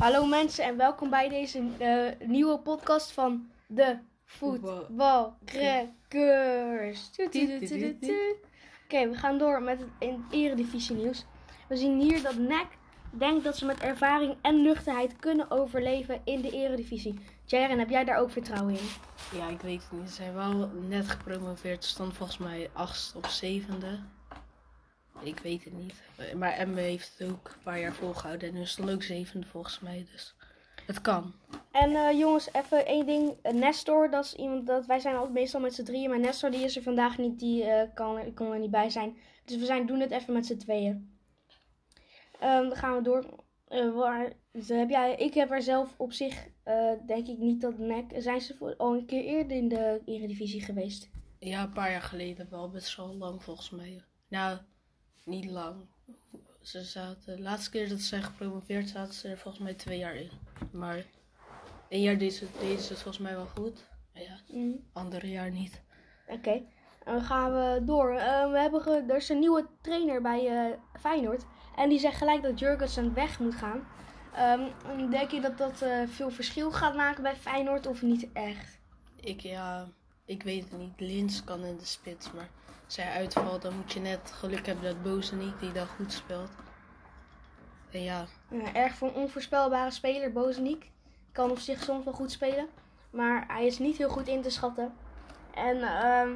Hallo mensen en welkom bij deze eh, nieuwe podcast van de Voetbalcrackers. Oké, we gaan door met het eredivisie nieuws. We zien hier dat NEC denkt dat ze met ervaring en nuchterheid kunnen overleven in de eredivisie. Jaren, heb jij daar ook vertrouwen in? Ja, ik weet het niet. Ze zijn wel net gepromoveerd. Ze stond volgens mij achtst of zevende. Ik weet het niet. Maar Embe heeft het ook een paar jaar volgehouden. En nu stond ook zevende volgens mij. Dus het kan. En eh, jongens, even één ding. Eh, Nestor, dat is iemand dat wij zijn altijd meestal met z'n drieën. Maar Nestor die is er vandaag niet, die eh, kan, er- kon er niet bij zijn. Dus we zijn, doen het even met z'n tweeën. Ehm, dan gaan we door. Waar, dus heb jij, ik heb er zelf op zich, denk ik niet dat NEC... Zijn ze voor, al een keer eerder in de Eredivisie geweest? Ja, een paar jaar geleden wel. Best wel lang volgens mij. Nou, niet lang. Ze zaten, de laatste keer dat ze zijn gepromoveerd zaten ze er volgens mij twee jaar in. Maar één jaar deden ze, ze het volgens mij wel goed. Ja, Mhm. andere jaar niet. Oké, dan gaan we door. Eh, we hebben ge- er is een nieuwe trainer bij eh, Feyenoord. En die zegt gelijk dat Jurgensen weg moet gaan. Ehm, denk je dat dat eh, veel verschil gaat maken bij Feyenoord of niet echt? Ik, ja, ik weet het niet. Lins kan in de spits, maar hij uitvalt, dan moet je net geluk hebben dat Bozeniek die dan goed speelt. En ja, Ja, erg voor een onvoorspelbare speler, Bozeniek. Kan op zich soms wel goed spelen. Maar hij is niet heel goed in te schatten. En ehm,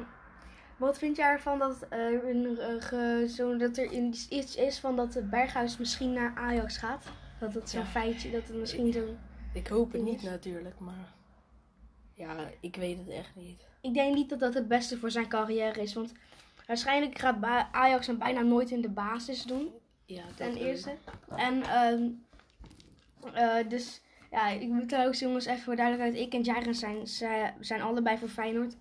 wat vind jij ervan dat, eh, een, zo, dat er iets is van dat de Berghuis misschien naar Ajax gaat? Dat het zo'n Ja. feitje, dat het misschien zo'n... ik hoop het niet is- natuurlijk, maar ja, ik weet het echt niet. Ik denk niet dat dat het beste voor zijn carrière is. Want waarschijnlijk gaat Ajax hem bijna nooit in de basis doen. Ja, Ten eerste. En ehm, eh, dus ja, ik moet trouwens jongens even voor duidelijkheid. Ik en Jaren zijn, zij- zijn allebei voor Feyenoord.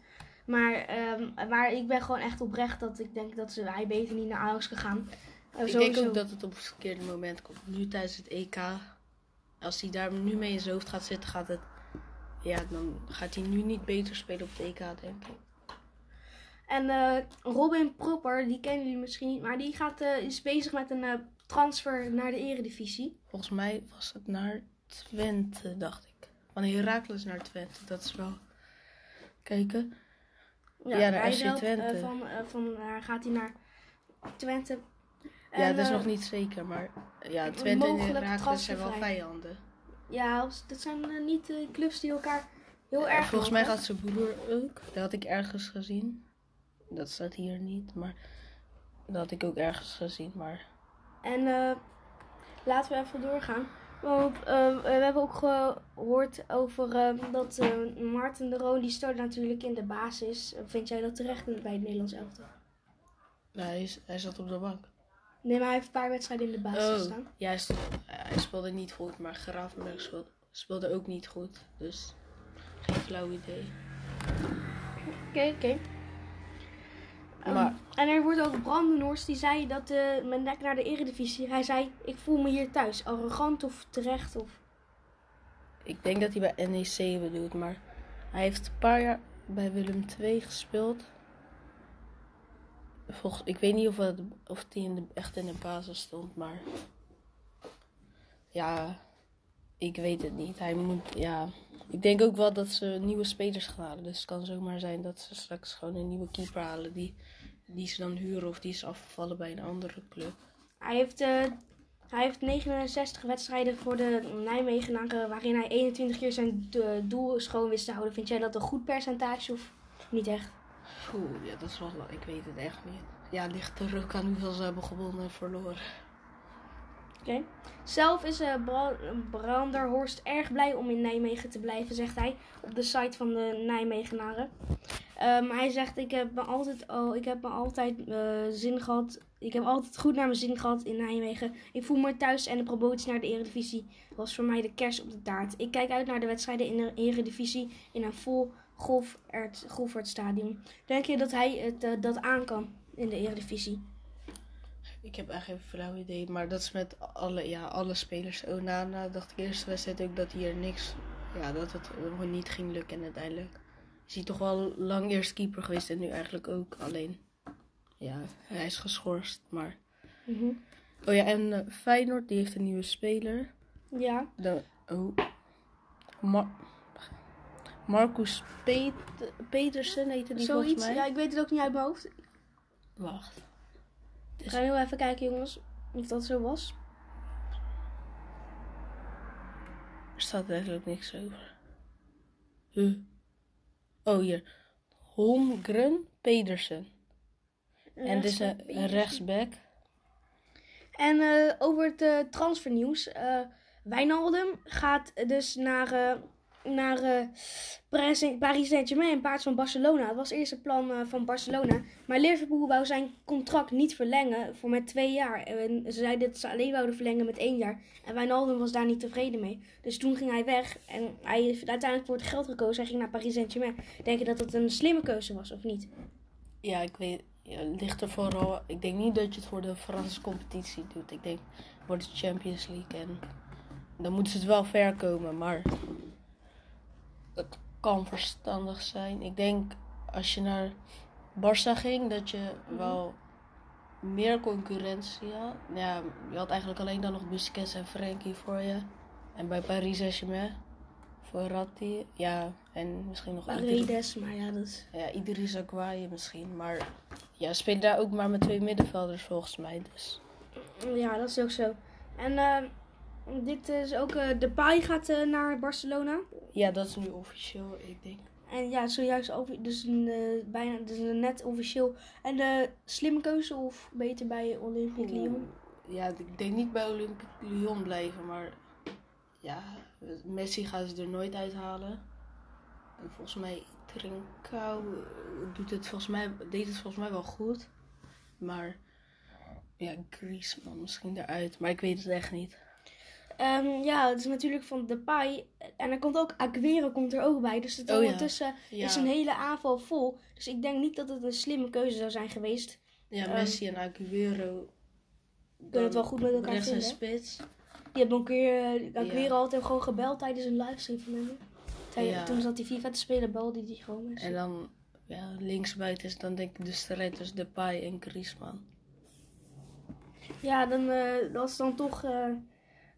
Maar, ehm, maar ik ben gewoon echt oprecht dat ik denk dat ze, hij beter niet naar Ajax gegaan. Uh, Ik denk ook dat het op het verkeerde moment komt. Nu tijdens het EK, als hij daar nu mee in zijn hoofd gaat zitten, gaat het, ja, dan gaat hij nu niet beter spelen op het EK, denk ik. En eh, Robin Propper, die kennen jullie misschien niet, maar die gaat, eh, is bezig met een eh, transfer naar de eredivisie. Volgens mij was het naar Twente, dacht ik. Van Heracles naar Twente, dat is wel... Kijken. Ja, naar FC Twente. van, van daar gaat hij naar Twente. ja, dat is nog niet zeker, maar ja, Twente en Heracles zijn wel vijanden. Ja, dat zijn niet clubs die elkaar heel erg volgens mij gaat zijn broer ook. Dat had ik ergens gezien. Dat staat hier niet, maar dat had ik ook ergens gezien. Maar En eh, laten we even doorgaan. Want eh, we hebben ook gehoord over eh, dat Maarten de Roon, die start natuurlijk in de basis. Vind jij dat terecht bij het Nederlands elftal? nou, hij, is, hij zat op de bank. Nee, maar hij heeft een paar wedstrijden in de basis Oh, gestaan. ja, hij, stond- hij speelde niet goed, maar Gravenberg speelde, speelde ook niet goed. Dus geen flauw idee. Oké, oké. Maar- en er wordt ook Brandenhorst, die zei dat eh met nek naar de eredivisie. Hij zei, ik voel me hier thuis. Arrogant of terecht of... Ik denk dat hij bij NEC bedoelt, maar hij heeft een paar jaar bij Willem II gespeeld. Volgens, ik weet niet of, het, of hij in de, echt in de basis stond, maar ja, ik weet het niet. Hij moet, ja, ik denk ook wel dat ze nieuwe spelers gaan halen. Dus het kan zomaar zijn dat ze straks gewoon een nieuwe keeper halen die, die ze dan huren of die is afgevallen bij een andere club. Hij heeft, eh, hij heeft 69 wedstrijden voor de Nijmegenaren, waarin hij 21 keer zijn doel schoon wist te houden. Vind jij dat een goed percentage of niet echt? Oeh, ja, dat is wel, ik weet het echt niet. Ja, het ligt er ook aan hoeveel ze hebben gewonnen en verloren. Zelf is Bra- Branderhorst erg blij om in Nijmegen te blijven, zegt hij op de site van de Nijmegenaren. Ehm, hij zegt: ik heb me altijd, al, ik heb me altijd eh, zin gehad. Ik heb altijd goed naar mijn zin gehad in Nijmegen. Ik voel me thuis en de promotie naar de Eredivisie was voor mij de kers op de taart. Ik kijk uit naar de wedstrijden in de Eredivisie in een vol Goffert, Goffertstadion. Denk je dat hij het, eh, dat aan kan in de Eredivisie? Ik heb echt geen flauw idee, maar dat is met alle, ja, alle spelers. Onana dacht ik eerste wedstrijd ook dat hier niks, ja, dat het gewoon niet ging lukken en uiteindelijk is hij toch wel lang eerst keeper geweest en nu eigenlijk ook. Alleen, ja, hij is geschorst, maar... Mhm. Oh ja, en eh, Feyenoord, die heeft een nieuwe speler. Ja. De, Oh. Mar Marcus Pet Petersen heette die volgens Zoiets. mij. Ja, ik weet het ook niet uit mijn hoofd. Wacht. We gaan heel even kijken, jongens, of dat zo was. Er staat eigenlijk niks over. Huh. Oh, hier. Holmgren Pedersen. En dit is een rechtsback. En eh, over het eh, transfernieuws. eh Wijnaldum gaat dus naar, naar eh, Paris Saint- Paris Saint-Germain in plaats van Barcelona. Dat was eerst het plan eh, van Barcelona. Maar Liverpool wou zijn contract niet verlengen voor met twee jaar. En ze zeiden dat ze alleen wouden verlengen met één jaar. En Wijnaldum was daar niet tevreden mee. Dus toen ging hij weg. En hij heeft uiteindelijk voor het geld gekozen. Hij ging naar Paris Saint-Germain. Denk je dat dat een slimme keuze was of niet? Ja, ik weet. Het ligt er vooral. Ik denk niet dat je het voor de Franse competitie doet. Ik denk voor de Champions League. En dan moeten ze het wel ver komen. Maar het kan verstandig zijn. Ik denk als je naar Barça ging, dat je wel meer concurrentie had. Ja, je had eigenlijk alleen dan nog Busquets en Frenkie voor je. En bij Paris Saint-Germain voor Ratti. Ja, en misschien nog Idris- Paredes, maar ja, dat is... ja, Idrissa Gueye misschien. Maar ja, spelen daar ook maar met twee middenvelders volgens mij. Dus Ja, dat is ook zo. En eh, dit is ook... eh de Pai gaat eh, naar Barcelona. ja, dat is nu officieel, ik denk. En ja, zojuist over, dus een, eh, bijna, dus net officieel. En de slimme keuze of beter bij Olympique Lyon? Ja, ik denk niet bij Olympique Lyon blijven, maar ja, Messi gaat ze er nooit uithalen. En volgens mij Trincao doet het volgens mij, deed het volgens mij wel goed. Maar ja, Griezmann misschien eruit, maar ik weet het echt niet. Ehm, ja, het is natuurlijk van Depay. En er komt ook Aguero komt er ook bij. Dus het Oh ondertussen Ja, is een hele aanval vol. Dus ik denk niet dat het een slimme keuze zou zijn geweest. ja ehm, Messi en Aguero. Kunnen het wel goed met elkaar rechts en vinden. spits. Die hebben een keer uh, Aguero Ja. altijd gewoon gebeld tijdens een livestream van hem. Ja. Toen zat hij FIFA te spelen, belde hij gewoon mensen. En dan ja, linksbuiten is dan denk ik de strijd tussen Depay en Griezmann. Ja, dan eh dat is dan toch, eh,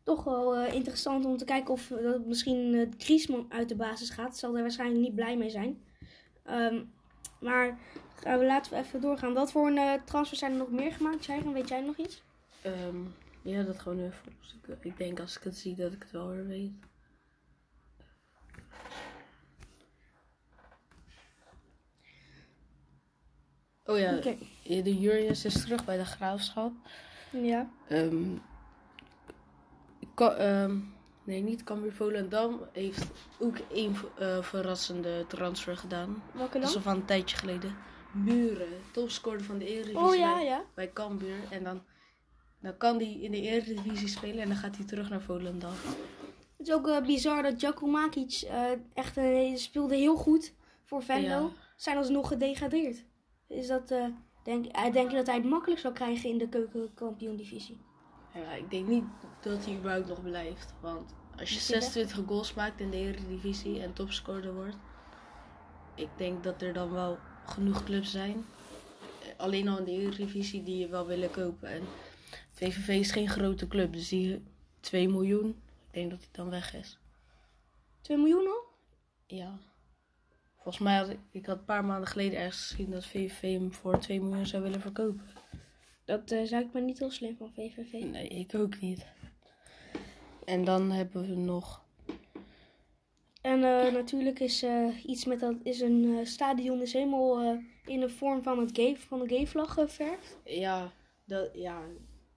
toch wel eh, interessant om te kijken of eh, dat misschien eh Griezmann uit de basis gaat. Zal er waarschijnlijk niet blij mee zijn. Ehm, maar we, laten we even doorgaan. Wat voor een, transfers zijn er nog meer gemaakt? Sharon, weet jij nog iets? Ehm, ja, dat gewoon even opzoeken. Ik denk als ik het zie dat ik het wel weer weet. Oh ja, de Jurjes is terug bij de graafschap. Ja. Ehm, Ka- ehm, nee, niet Cambuur Volendam heeft ook één eh, verrassende transfer gedaan. Welke Dat dan? is al van een tijdje geleden. Muren, topscorer van de Eredivisie Oh ja, bij, ja. bij Cambuur. En dan, dan kan hij in de Eredivisie spelen en dan gaat hij terug naar Volendam. Het is ook eh, bizar dat Giacomakic eh echt eh, speelde heel goed voor Venlo. Ja. Zijn alsnog gedegradeerd. Is dat, denk, denk je dat hij het makkelijk zal krijgen in de keukenkampioen-divisie? Ja, ik denk niet dat hij überhaupt nog blijft. Want als je Is hij weg? 26 goals maakt in de Eredivisie en topscorer wordt. Ik denk dat er dan wel genoeg clubs zijn. eh, Alleen al in de Eredivisie die je wel willen kopen. En VVV is geen grote club, dus die 2 miljoen. Ik denk dat hij dan weg is. 2 miljoen al? Ja. Volgens mij had ik, ik had een paar maanden geleden ergens gezien dat VVV hem voor 2 miljoen zou willen verkopen. Dat eh, zou ik maar niet heel slim van VVV. Nee, ik ook niet. En dan hebben we nog. En eh, natuurlijk is eh, iets met dat is een stadion is helemaal in de vorm van, het gay, van de gay-vlag geverfd. Ja, dat, ja.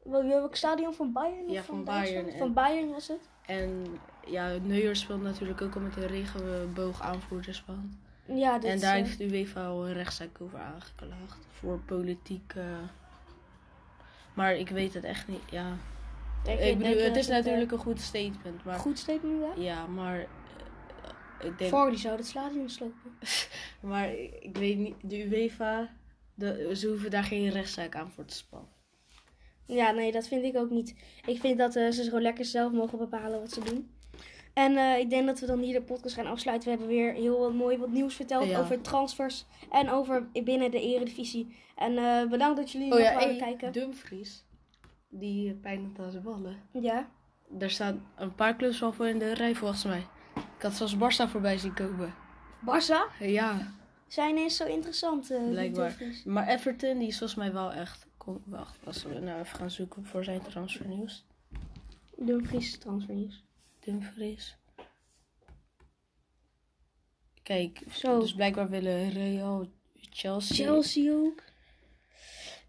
Wel- Welk stadion van Bayern? of Ja, van Duitsland? Bayern en- Van Bayern was het. En ja, Neuer speelt natuurlijk ook al met een regenboog aanvoerdersband. Ja, dit En daar heeft UEFA al een rechtszaak over aangeklaagd. Voor politiek. Maar ik weet het echt niet. Ja. denk ik bedoel, het dat is eh, natuurlijk een goed statement. Maar Goed statement daar. ja, maar. eh, ik denk. Voor die zou het stadion slopen. Maar ik weet niet. De UEFA. De, ze hoeven daar geen rechtszaak aan voor te spannen. Ja, nee, dat vind ik ook niet. Ik vind dat eh, ze gewoon lekker zelf mogen bepalen wat ze doen. En eh, ik denk dat we dan hier de podcast gaan afsluiten. We hebben weer heel wat mooi wat nieuws verteld Ja. over transfers en over binnen de eredivisie. En eh, bedankt dat jullie Oh ja, hey, kijken. Dumfries. Die pijn aan zijn ballen. Ja. er staan een paar clubs al voor in de rij volgens mij. Ik had zelfs Barça voorbij zien komen. Barça? Ja, Zijn ineens zo interessant. eh, Blijkbaar. Maar Everton die is volgens mij wel echt... Kom, wacht, als we nou even gaan zoeken voor zijn transfernieuws. Dumfries transfernieuws. Dumfries. Kijk, Zo. dus blijkbaar willen Real, Chelsea... Chelsea ook.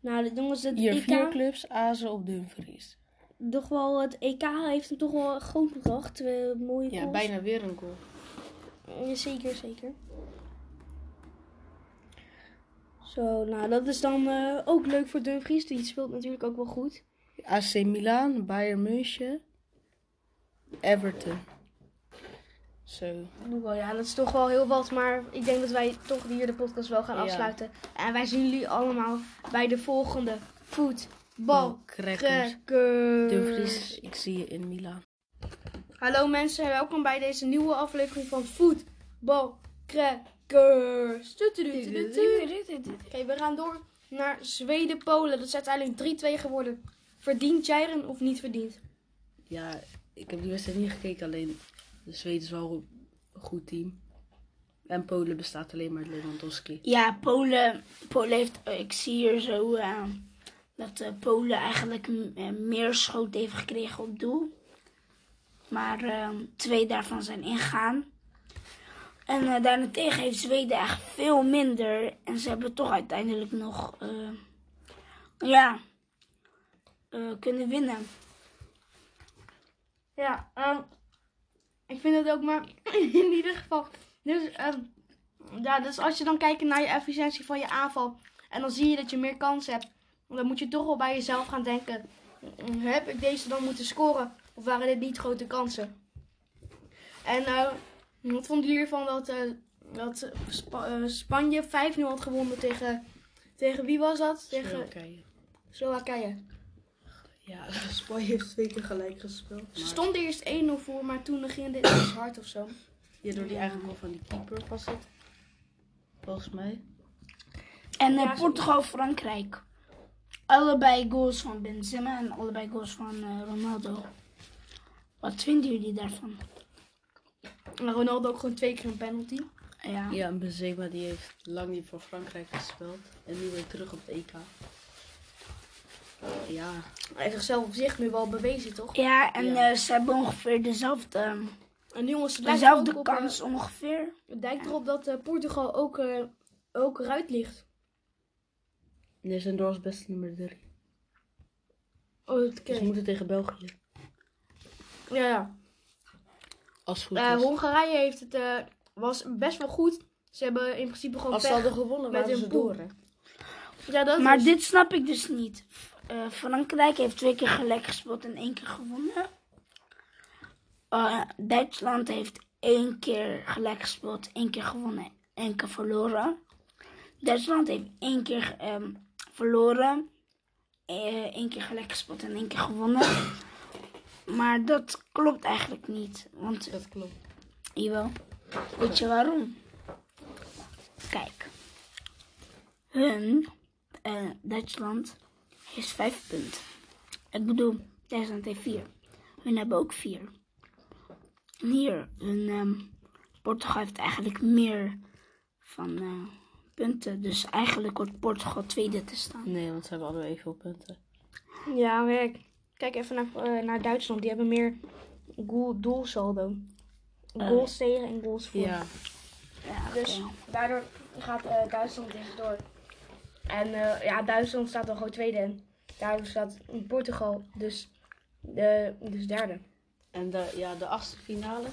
Nou, de jongens, het Hier, vier EK, clubs azen op Dumfries. toch wel, het EK heeft hem toch wel groot gebracht. Twee mooie Ja, goals. bijna weer een goal. Ja, zeker, zeker. Zo, nou, dat is dan eh, ook leuk voor Dumfries. Die speelt natuurlijk ook wel goed. AC Milan, Bayern München, Everton. Zo. Ja, dat is toch wel heel wat. Maar ik denk dat wij toch hier de podcast wel gaan Ja. afsluiten. En wij zien jullie allemaal bij de volgende voetbal. crackers. Crackers. Dumfries, ik zie je in Milan. Hallo mensen, welkom bij deze nieuwe aflevering van Voetbal Crackers. Tututututu. Oké, we gaan door naar Zweden-Polen. Dat is uiteindelijk 3-2 geworden. Verdient Jairen of niet verdiend? Ja, ik heb die wedstrijd niet gekeken, alleen de Zweden is wel een goed team. En Polen bestaat alleen maar uit Lewandowski. Ja, Polen, Polen heeft, eh, ik zie hier zo eh, dat eh, Polen eigenlijk meer schoten heeft gekregen op doel. Maar twee daarvan zijn ingegaan. En daarentegen heeft Zweden echt veel minder. En ze hebben toch uiteindelijk nog, ja, kunnen winnen. Ja, ehm, ik vind het ook maar in ieder geval. Dus, ehm, ja, dus als je dan kijkt naar je efficiëntie van je aanval. En dan zie je dat je meer kans hebt. Dan moet je toch wel bij jezelf gaan denken. "Mm, Heb ik deze dan moeten scoren? Of waren dit niet grote kansen? En eh, wat vonden jullie ervan dat, eh, dat Spa- eh, Spanje 5-0 had gewonnen tegen... Tegen wie was dat? Tegen Slowakije. Slowakije. Ja, Spanje heeft twee keer gelijk gespeeld. Ze Maar stond eerst 1-0 voor, maar toen ging dit iets hard of zo. ja, door die eigen goal van die keeper was het. Volgens mij. En eh, Ja, Portugal-Frankrijk. Allebei goals van Benzema en allebei goals van eh, Ronaldo. Wat vinden jullie daarvan? Ronaldo ook gewoon twee keer een penalty. Ja. Ja, en Benzema die heeft lang niet voor Frankrijk gespeeld. En nu weer terug op het EK. Ja, Hij heeft zichzelf op zich nu wel bewezen, toch? Ja, en Ja. eh, ze hebben ongeveer dezelfde, En jongens, dezelfde ook op, eh, kans ongeveer. het lijkt erop dat eh, Portugal ook, eh, ook eruit ligt. is een door als beste nummer 3. Oh, oké. Dus we moeten tegen België. Ja, ja. Als het goed Eh, is. Hongarije heeft het, eh, was best wel goed. Ze hebben in principe gewoon Als ze hadden gewonnen, met waren hun ze door. Hè? Ja, dat Maar is- dit snap ik dus niet. Eh, Frankrijk heeft twee keer gelijk gespeeld en één keer gewonnen. Eh, Duitsland heeft één keer gelijk gespeeld, één keer gewonnen, één keer verloren. Duitsland heeft één keer ehm, verloren, eh, één keer gelijk gespeeld en één keer gewonnen. Maar dat klopt eigenlijk niet. Want Dat klopt. Jawel. Weet je waarom? Kijk. Hun, Duitsland, heeft vijf punten. Ik bedoel, Duitsland heeft vier. Hun hebben ook vier. En hier, hun, ehm, Portugal heeft eigenlijk meer van eh, punten. Dus eigenlijk wordt Portugal tweede te staan. Nee, want ze hebben allebei evenveel punten. Ja, maar kijk, kijk even naar, eh, naar Duitsland. Die hebben meer goal, doelsaldo. Goals tegen en goals voor. Ja, Ja. Dus daardoor gaat eh, Duitsland dus door. En eh, ja, Duitsland staat dan gewoon tweede. En daardoor staat Portugal dus, de, dus derde. en de, ja, de achtste finale.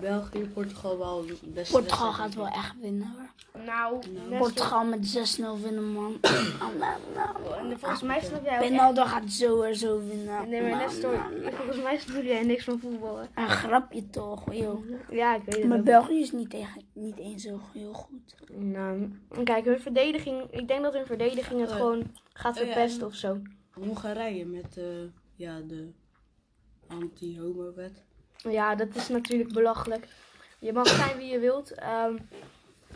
België, Portugal wel de beste Portugal gaat wel echt winnen hoor. Nou, Nestor- Portugal met 6-0 winnen man. Oh, nou, nou. En volgens mij snap jij ook echt... Ronaldo gaat sowieso winnen. Nee, maar Nou, Nestor, nou, nou. volgens mij snap jij niks van voetballen. Een grapje toch, joh. Ja, ik weet het Maar ook. België is niet, tegen, niet eens zo heel goed. Nou, kijk, hun verdediging... Ik denk dat hun verdediging het Oh, gewoon gaat Oh, ja, verpesten en- of zo. Hongarije met eh, ja, de anti-homo-wet. Ja, dat is natuurlijk belachelijk. Je mag zijn wie je wilt. ehm,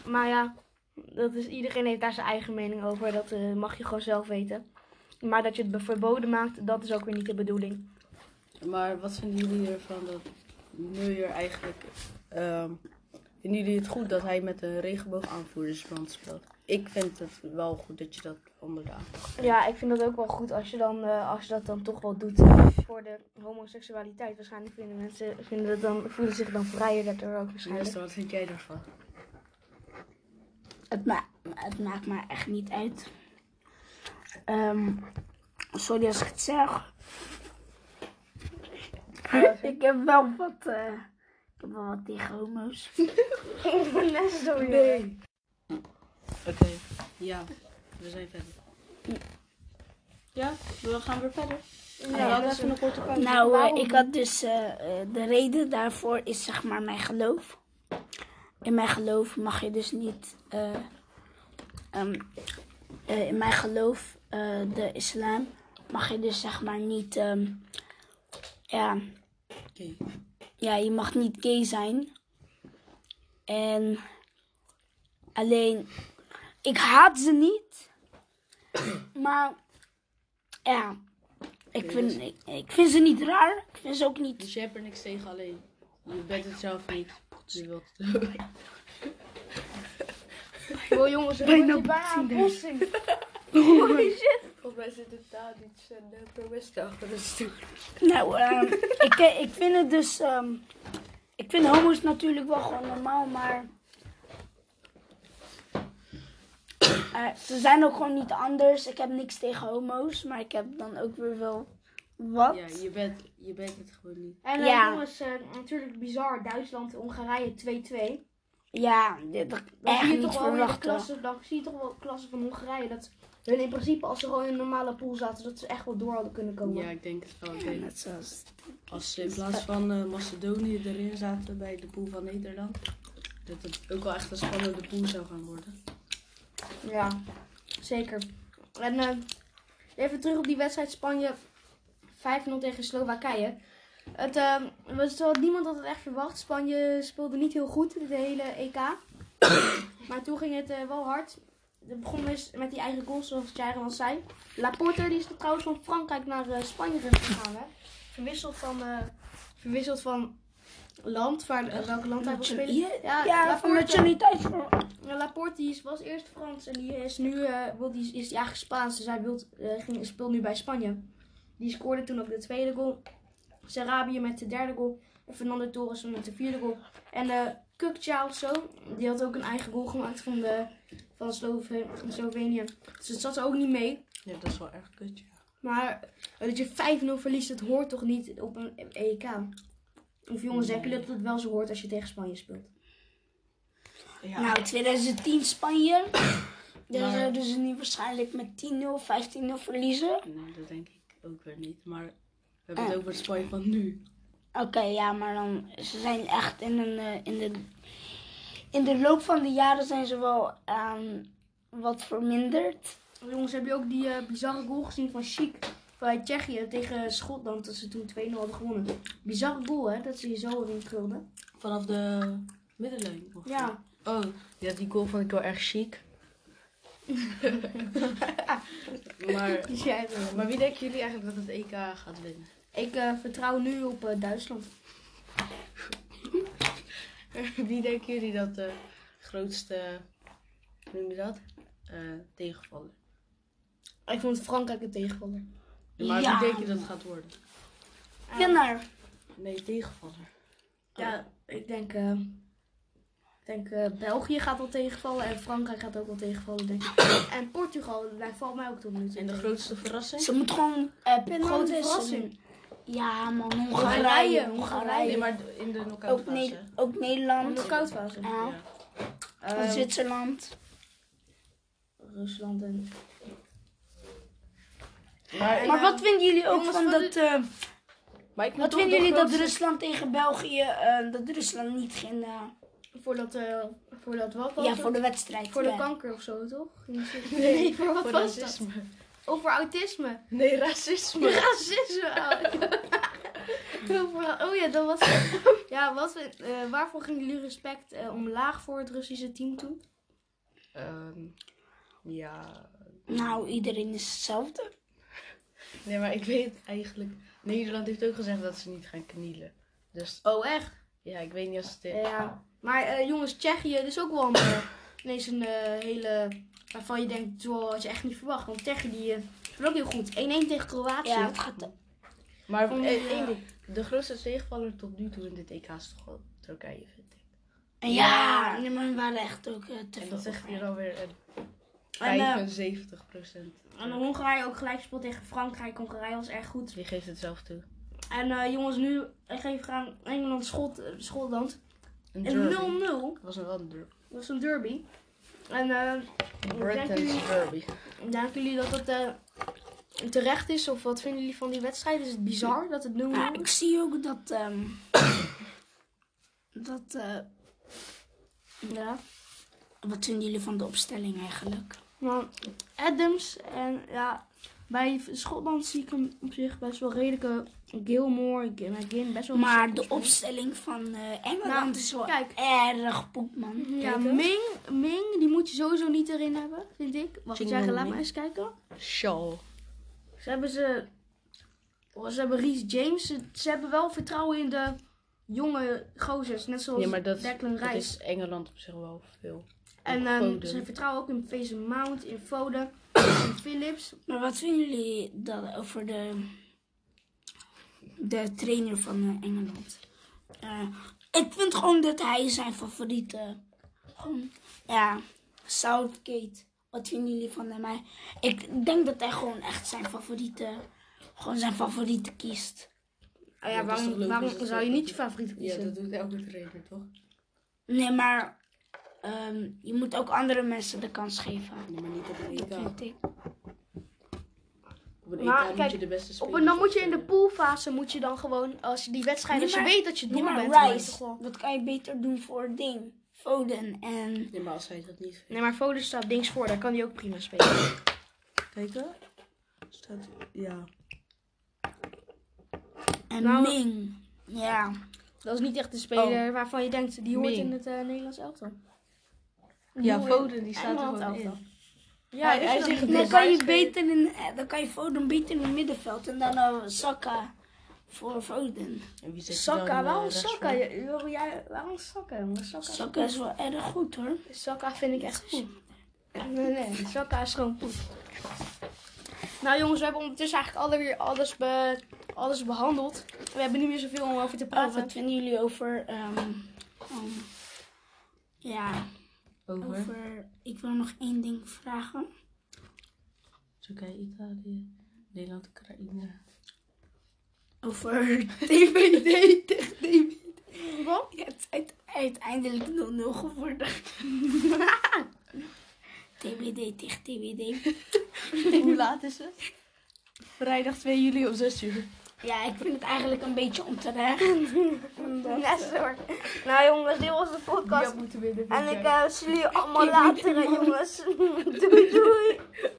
maar ja, dat is, iedereen heeft daar zijn eigen mening over. Dat eh, mag je gewoon zelf weten. Maar dat je het verboden maakt, dat is ook weer niet de bedoeling. Maar wat vinden jullie ervan dat Neuer eigenlijk... ehm, vinden jullie het goed dat hij met de regenboogaanvoerdersband speelt? Ik vind het wel goed dat je dat onder de aandacht Ja, ik vind dat ook wel goed als je, dan, eh, als je dat dan toch wel doet voor de homoseksualiteit. Waarschijnlijk vinden mensen vinden dat dan, voelen zich dan vrijer daardoor ook waarschijnlijk. Luister, wat vind jij daarvan? Het, ma het maakt me echt niet uit. Ehm, sorry als ik het zeg. ik heb wel wat, eh, ik heb wel wat tegen homo's. Nee. Oké, ja, we zijn verder. Ja, we gaan weer verder. Ja, dat even een korte pauze. Nou, eh, ik had dus eh, eh, de reden daarvoor is zeg maar mijn geloof. In mijn geloof mag je dus niet. eh, ehm, eh, in mijn geloof, eh, de islam, mag je dus zeg maar niet. ehm, ja, Oké. ja, je mag niet gay zijn. En alleen, ik haat ze niet. Maar ja, ik vind, ik, ik vind ze niet raar. Ik vind ze ook niet. Dus je hebt er niks tegen, alleen je bent het zelf niet. Je wilt het. Yo, jongens, hier bijna een botsing. Holy shit. Volgens mij zit het daar iets en de pro-Westen achter de stuur. Nou, ehm, ik, eh, ik vind het dus. ehm, ik vind homo's natuurlijk wel gewoon normaal, maar. Eh, ze zijn ook gewoon niet anders. Ik heb niks tegen homo's, maar ik heb dan ook weer wel wat. Ja, je bent, je bent het gewoon niet. En eh, Ja. jongens, eh, natuurlijk bizar. Duitsland, Hongarije 2-2. Ja, dit Dan echt zie je niet toch wel de klasse, dan zie je toch wel de klasse van Hongarije. Dat hun in principe, als ze gewoon in een normale pool zaten, dat ze echt wel door hadden kunnen komen. Ja, ik denk het wel. Ik denk, Net zoals. als ze in plaats van eh, Macedonië erin zaten bij de pool van Nederland, dat het ook wel echt een spannende pool zou gaan worden. Ja, zeker. En eh, even terug op die wedstrijd Spanje 5-0 tegen Slowakije. Het eh, was wel, niemand had het echt verwacht. Spanje speelde niet heel goed de hele EK. maar toen ging het eh, wel hard. Het begon dus met die eigen goals, zoals Jaron al zei. Laporte die is trouwens van Frankrijk naar eh, Spanje gegaan. Hè? Verwisseld van, verwisseld van land, waar, eh, welk land hij wil spelen. Ja, ja van Laporte. nationaliteit. voor- Ja, Laporte die was eerst Frans en die is nu eh, wil, die is, is die eigenlijk Spaans. Dus hij wilt, eh, ging, speelt nu bij Spanje. Die scoorde toen ook de tweede goal. Sarabië met de derde goal. En Fernando Torres met de vierde goal. En eh Kukca of zo, die had ook een eigen goal gemaakt van, de, van, Slove- van Slovenië. Dus het zat er ook niet mee. Ja, dat is wel erg kut, ja. Maar dat je 5-0 verliest, dat hoort toch niet op een EK? Of jongens, denken jullie dat het wel zo hoort als je tegen Spanje speelt? Ja, Nou, 2010 Spanje. Daar Maar- zouden ze nu waarschijnlijk met 10-0, 15-0 verliezen. nee, dat denk ik ook weer niet. Maar we hebben het over het Spanje van nu. Oké, ja, maar dan, ze zijn echt in, een, eh, in, de, in de loop van de jaren zijn ze wel ehm, wat verminderd. Jongens, heb je ook die eh, bizarre goal gezien van Chic bij Tsjechië tegen Schotland? Dat ze toen 2-0 hadden gewonnen. Bizarre goal, hè? Dat ze je zo erin krulden. Vanaf de middenlijn. of- Ja. Oh, ja, die goal vond ik wel erg chic. maar, maar wie denken jullie eigenlijk dat het EK gaat winnen? Ik eh, vertrouw nu op eh, Duitsland. wie denken jullie dat de grootste, hoe noem je dat, Eh tegenvaller? Ik vond Frankrijk een tegenvaller. Maar Ja. wie denk je dat het gaat worden? Winnaar. Nee, tegenvaller. Ja, ik denk, eh, ik denk eh, België gaat wel tegenvallen en Frankrijk gaat ook wel tegenvallen, denk ik. En Portugal, daar valt mij ook tot nu toe. En de grootste verrassing? Ze moet gewoon eh Grote grote verrassing. Ja, man, Hongarije, Hongarije. Nee, maar in de Ook, knock-out Ne fase. ook Nederland. knock-outfase. Ja. Eh, Zwitserland. Rusland en... Maar, Maar wat vinden jullie ook van dat... eh, maar ik vind wat vinden de jullie dat Rusland tegen België... eh, dat Rusland niet ging... eh, Voor dat, eh, voor dat wat was ja, voor de wedstrijd. Voor de kanker of zo, toch? Nee, voor wat voor was dat? racisme. Over autisme. Nee, racisme. Racisme. Over- oh ja, dat was Ja, wat, eh, waarvoor ging jullie respect omlaag voor het Russische team toen? Ehm, ja. Nou, iedereen is hetzelfde. Nee, maar ik weet eigenlijk Nederland heeft ook gezegd dat ze niet gaan knielen. Dus Oh, echt? ja, ik weet niet als het... Ja. Maar eh, jongens, Tsjechië dat is ook wel een, eh, ineens een eh, hele... Waarvan je denkt, zo had je echt niet verwacht. Want Tsjechië die, ook heel goed. 1-1 tegen Kroatië. Ja, het gaat... Maar Om- één ding. De grootste tegenvaller tot nu toe in dit EK is toch wel Turkije, vind ik. En ja, nee, maar we waren echt ook te En veel. dat zegt hier alweer En, eh, 75 procent. En Hongarije ook gelijk gespeeld tegen Frankrijk. Hongarije was erg goed. Die geeft het zelf toe. En eh, jongens, nu ik geef ik aan Engeland, Schot, eh, Schotland. Een En 0-0. derby. Dat was een wel een derby. Dat was een derby. En eh Britain's jullie- derby. denken jullie dat het eh, terecht is? Of wat vinden jullie van die wedstrijd? Is het bizar dat het 0-0 Ja, ik zie ook dat... ehm, dat... eh, Ja. wat vinden jullie van de opstelling eigenlijk? Maar Adams en ja, bij Schotland zie ik hem op zich best wel redelijke Gilmore, McGinn, best wel Maar de opstelling van eh, Engeland Nou, is wel kijk. erg poep, man. Ja. Ming, Ming, die moet je sowieso niet erin hebben, vind ik. Wacht, Jing zeggen, Ming laat maar eens kijken. Shaw. Ze hebben ze. oh, Ze hebben Reece James. Ze, ze hebben wel vertrouwen in de jonge gozers. Net zoals Ja, maar dat, Declan dat Rice. is Engeland op zich wel veel. En Foden. ze vertrouwen ook in Mason Mount, in Foden, in Phillips. Maar wat vinden jullie dan over de, de trainer van eh, Engeland? Eh, ik vind gewoon dat hij zijn favoriete. Gewoon, ja, Southgate. Wat vinden jullie van hem? Hij- Ik denk dat hij gewoon echt zijn favoriete. Gewoon zijn favoriete kiest. Oh ja, Ja, waarom, waarom zou je niet je favoriete Ja, kiezen? dat doet elke trainer toch? Nee, maar ehm, je moet ook andere mensen de kans geven. Nee, maar niet op een Dat EK. vind ik. Op een Maar EK moet kijk, je de beste Op, spelers en dan moet je in de poolfase moet je dan gewoon, als je die wedstrijd, Nee, als je maar- weet dat je door maar bent. dan moet je Rice, gewoon- dat kan je beter doen voor Ding, Foden en... Nee, maar als hij dat niet vindt. Nee, maar Foden staat links voor, daar kan hij ook prima spelen. Kijken. Staat, ja. En Nou- Ming. Ja. Dat is niet echt de speler waarvan je denkt, die hoort Ming. in het eh, Nederlands elftal. Ja, Foden, die staat er gewoon elftal. in. Ja, Hij- zegt Dan is kan je beter in, eh, dan kan je Foden beter in het middenveld en dan uh, Saka voor Foden. Saka, dan, eh, waarom rechts Saka? jij- waarom Saka? Saka, Saka is wel erg goed hoor. Saka vind ik echt goed. Nee, nee, Saka is gewoon goed. Nou jongens, we hebben ondertussen eigenlijk alweer alles, be, alles behandeld. We hebben niet meer zoveel om over te praten. wat vinden jullie over... ehm, ehm, ja, Over over... Ik wil nog één ding vragen. Turkije, Italië, Nederland, Oekraïne. Over TVD tegen DVD. Wat? Ja, het is uit- uiteindelijk 0-0 geworden. TBD tegen TBD. Hoe laat is het? Vrijdag 2 juli om 6 uur. Ja, ik vind het eigenlijk een beetje onterecht. Net hoor. Nou jongens, dit was de podcast. En ik eh, zie jullie allemaal later, jongens. doei doei.